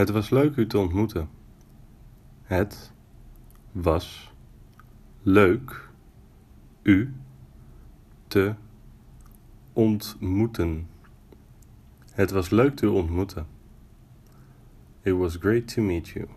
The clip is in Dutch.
Het was leuk u te ontmoeten. Het was leuk u te ontmoeten. Het was leuk te ontmoeten. It was great to meet you.